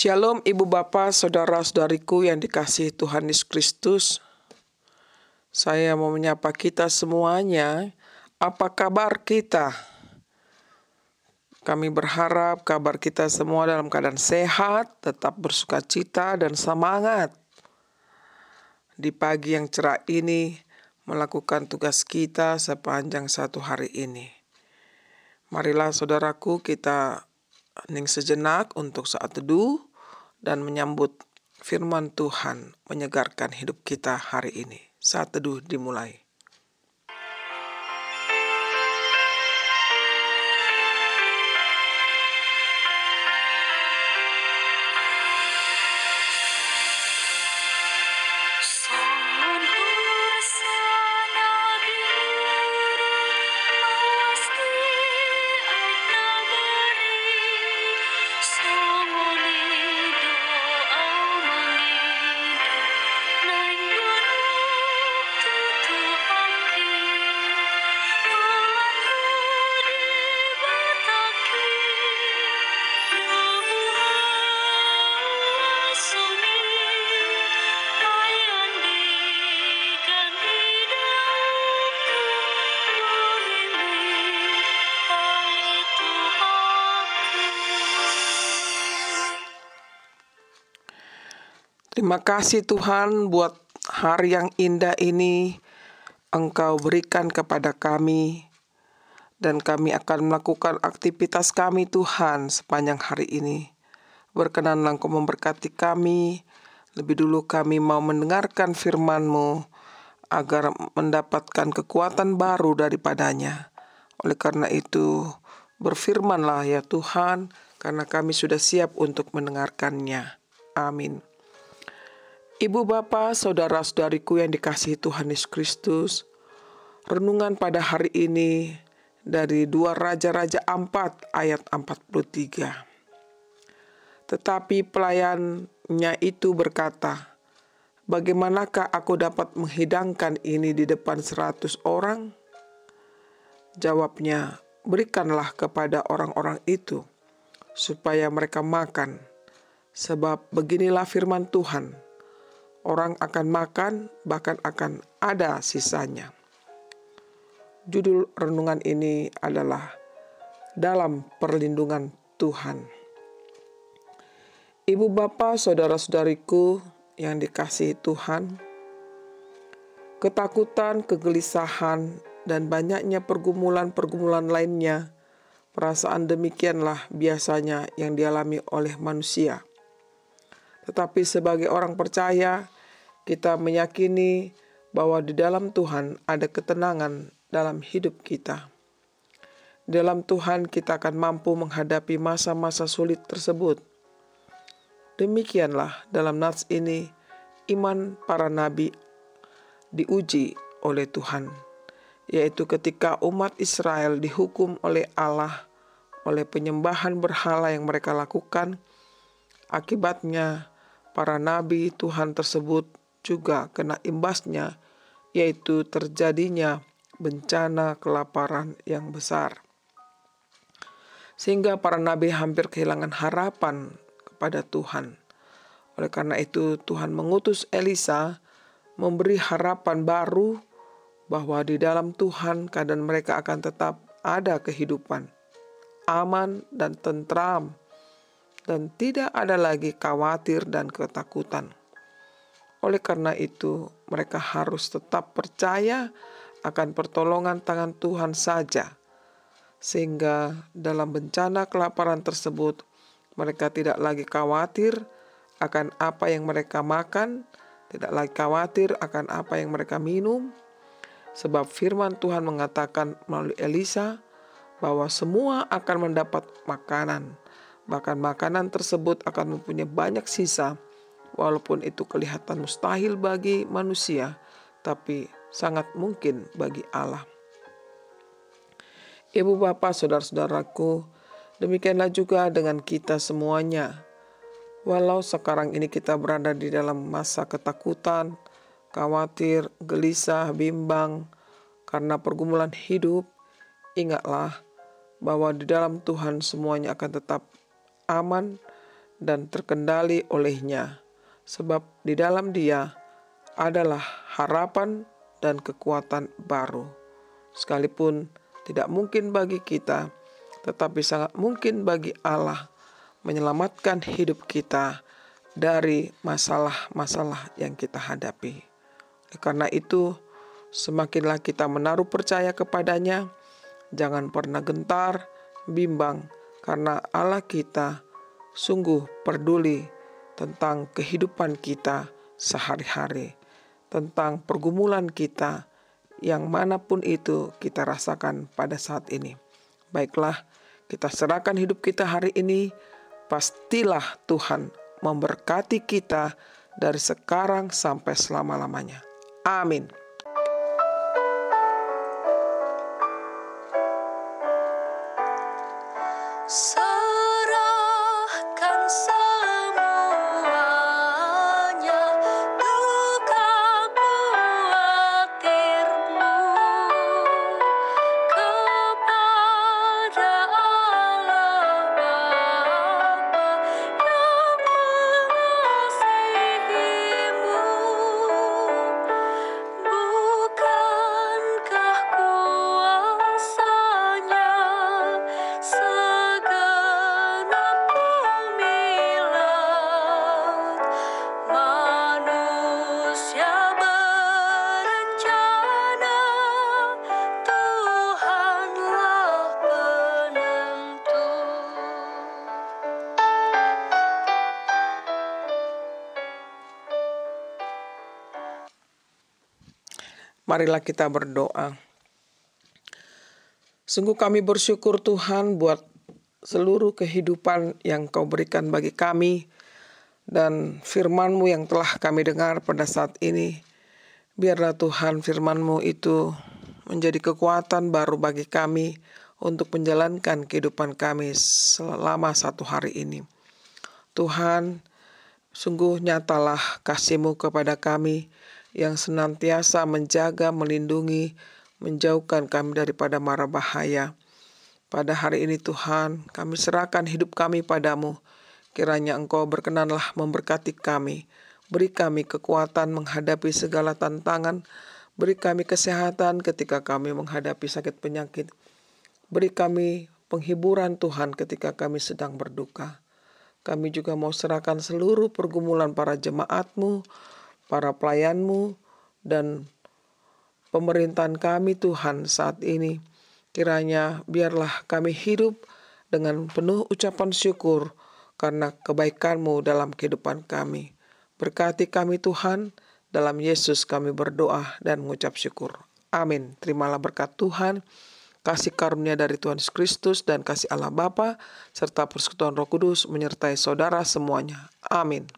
Shalom Ibu Bapak, Saudara-saudariku yang dikasihi Tuhan Yesus Kristus. Saya mau menyapa kita semuanya. Apa kabar kita? Kami berharap kabar kita semua dalam keadaan sehat, tetap bersuka cita dan semangat. Di pagi yang cerah ini, melakukan tugas kita sepanjang satu hari ini. Marilah saudaraku kita hening sejenak untuk saat teduh dan menyambut firman Tuhan menyegarkan hidup kita hari ini. Saat teduh dimulai. Terima kasih Tuhan buat hari yang indah ini Engkau berikan kepada kami dan kami akan melakukan aktivitas kami Tuhan sepanjang hari ini. Berkenanlah Engkau memberkati kami. Lebih dulu kami mau mendengarkan firman-Mu agar mendapatkan kekuatan baru daripadanya. Oleh karena itu, berfirmanlah ya Tuhan, karena kami sudah siap untuk mendengarkannya. Amin. Ibu bapa, saudara-saudariku yang dikasihi Tuhan Yesus Kristus, renungan pada hari ini dari dua Raja-Raja 4 ayat 43. Tetapi pelayannya itu berkata, Bagaimanakah aku dapat menghidangkan ini di depan seratus orang? Jawabnya, berikanlah kepada orang-orang itu, supaya mereka makan. Sebab beginilah firman Tuhan, orang akan makan, bahkan akan ada sisanya. Judul renungan ini adalah Dalam Perlindungan Tuhan. Ibu bapak, saudara-saudariku yang dikasihi Tuhan, ketakutan, kegelisahan, dan banyaknya pergumulan-pergumulan lainnya, perasaan demikianlah biasanya yang dialami oleh manusia – tetapi sebagai orang percaya, kita meyakini bahwa di dalam Tuhan ada ketenangan dalam hidup kita. Dalam Tuhan kita akan mampu menghadapi masa-masa sulit tersebut. Demikianlah dalam nats ini iman para nabi diuji oleh Tuhan, yaitu ketika umat Israel dihukum oleh Allah oleh penyembahan berhala yang mereka lakukan, akibatnya para nabi Tuhan tersebut juga kena imbasnya, yaitu terjadinya bencana kelaparan yang besar. Sehingga para nabi hampir kehilangan harapan kepada Tuhan. Oleh karena itu Tuhan mengutus Elisa memberi harapan baru bahwa di dalam Tuhan keadaan mereka akan tetap ada kehidupan, aman dan tentram dan tidak ada lagi khawatir dan ketakutan. Oleh karena itu, mereka harus tetap percaya akan pertolongan tangan Tuhan saja, sehingga dalam bencana kelaparan tersebut mereka tidak lagi khawatir akan apa yang mereka makan, tidak lagi khawatir akan apa yang mereka minum, sebab firman Tuhan mengatakan melalui Elisa bahwa semua akan mendapat makanan Bahkan makanan tersebut akan mempunyai banyak sisa, walaupun itu kelihatan mustahil bagi manusia, tapi sangat mungkin bagi Allah. Ibu bapak saudara-saudaraku, demikianlah juga dengan kita semuanya. Walau sekarang ini kita berada di dalam masa ketakutan, khawatir, gelisah, bimbang karena pergumulan hidup, ingatlah bahwa di dalam Tuhan semuanya akan tetap aman dan terkendali olehnya, sebab di dalam Dia adalah harapan dan kekuatan baru. Sekalipun tidak mungkin bagi kita, tetapi sangat mungkin bagi Allah menyelamatkan hidup kita dari masalah-masalah yang kita hadapi. Karena itu, semakinlah kita menaruh percaya kepadanya, jangan pernah gentar, bimbang, karena Allah kita sungguh peduli tentang kehidupan kita sehari-hari, tentang pergumulan kita yang mana pun itu kita rasakan pada saat ini. Baiklah, kita serahkan hidup kita hari ini, pastilah Tuhan memberkati kita dari sekarang sampai selama-lamanya. Amin. So Marilah kita berdoa. Sungguh kami bersyukur Tuhan buat seluruh kehidupan yang kau berikan bagi kami dan firman-Mu yang telah kami dengar pada saat ini. Biarlah Tuhan firman-Mu itu menjadi kekuatan baru bagi kami untuk menjalankan kehidupan kami selama satu hari ini. Tuhan, sungguh nyatalah kasih-Mu kepada kami yang senantiasa menjaga, melindungi, menjauhkan kami daripada mara bahaya. Pada hari ini Tuhan, kami serahkan hidup kami padamu. Kiranya Engkau berkenanlah memberkati kami. Beri kami kekuatan menghadapi segala tantangan. Beri kami kesehatan ketika kami menghadapi sakit penyakit. Beri kami penghiburan Tuhan ketika kami sedang berduka. Kami juga mau serahkan seluruh pergumulan para jemaatmu, para pelayanmu, dan pemerintahan kami Tuhan saat ini. Kiranya biarlah kami hidup dengan penuh ucapan syukur karena kebaikanmu dalam kehidupan kami. Berkati kami Tuhan, dalam Yesus kami berdoa dan mengucap syukur. Amin. Terimalah berkat Tuhan, kasih karunia dari Tuhan Yesus Kristus dan kasih Allah Bapa serta persekutuan Roh Kudus menyertai saudara semuanya. Amin.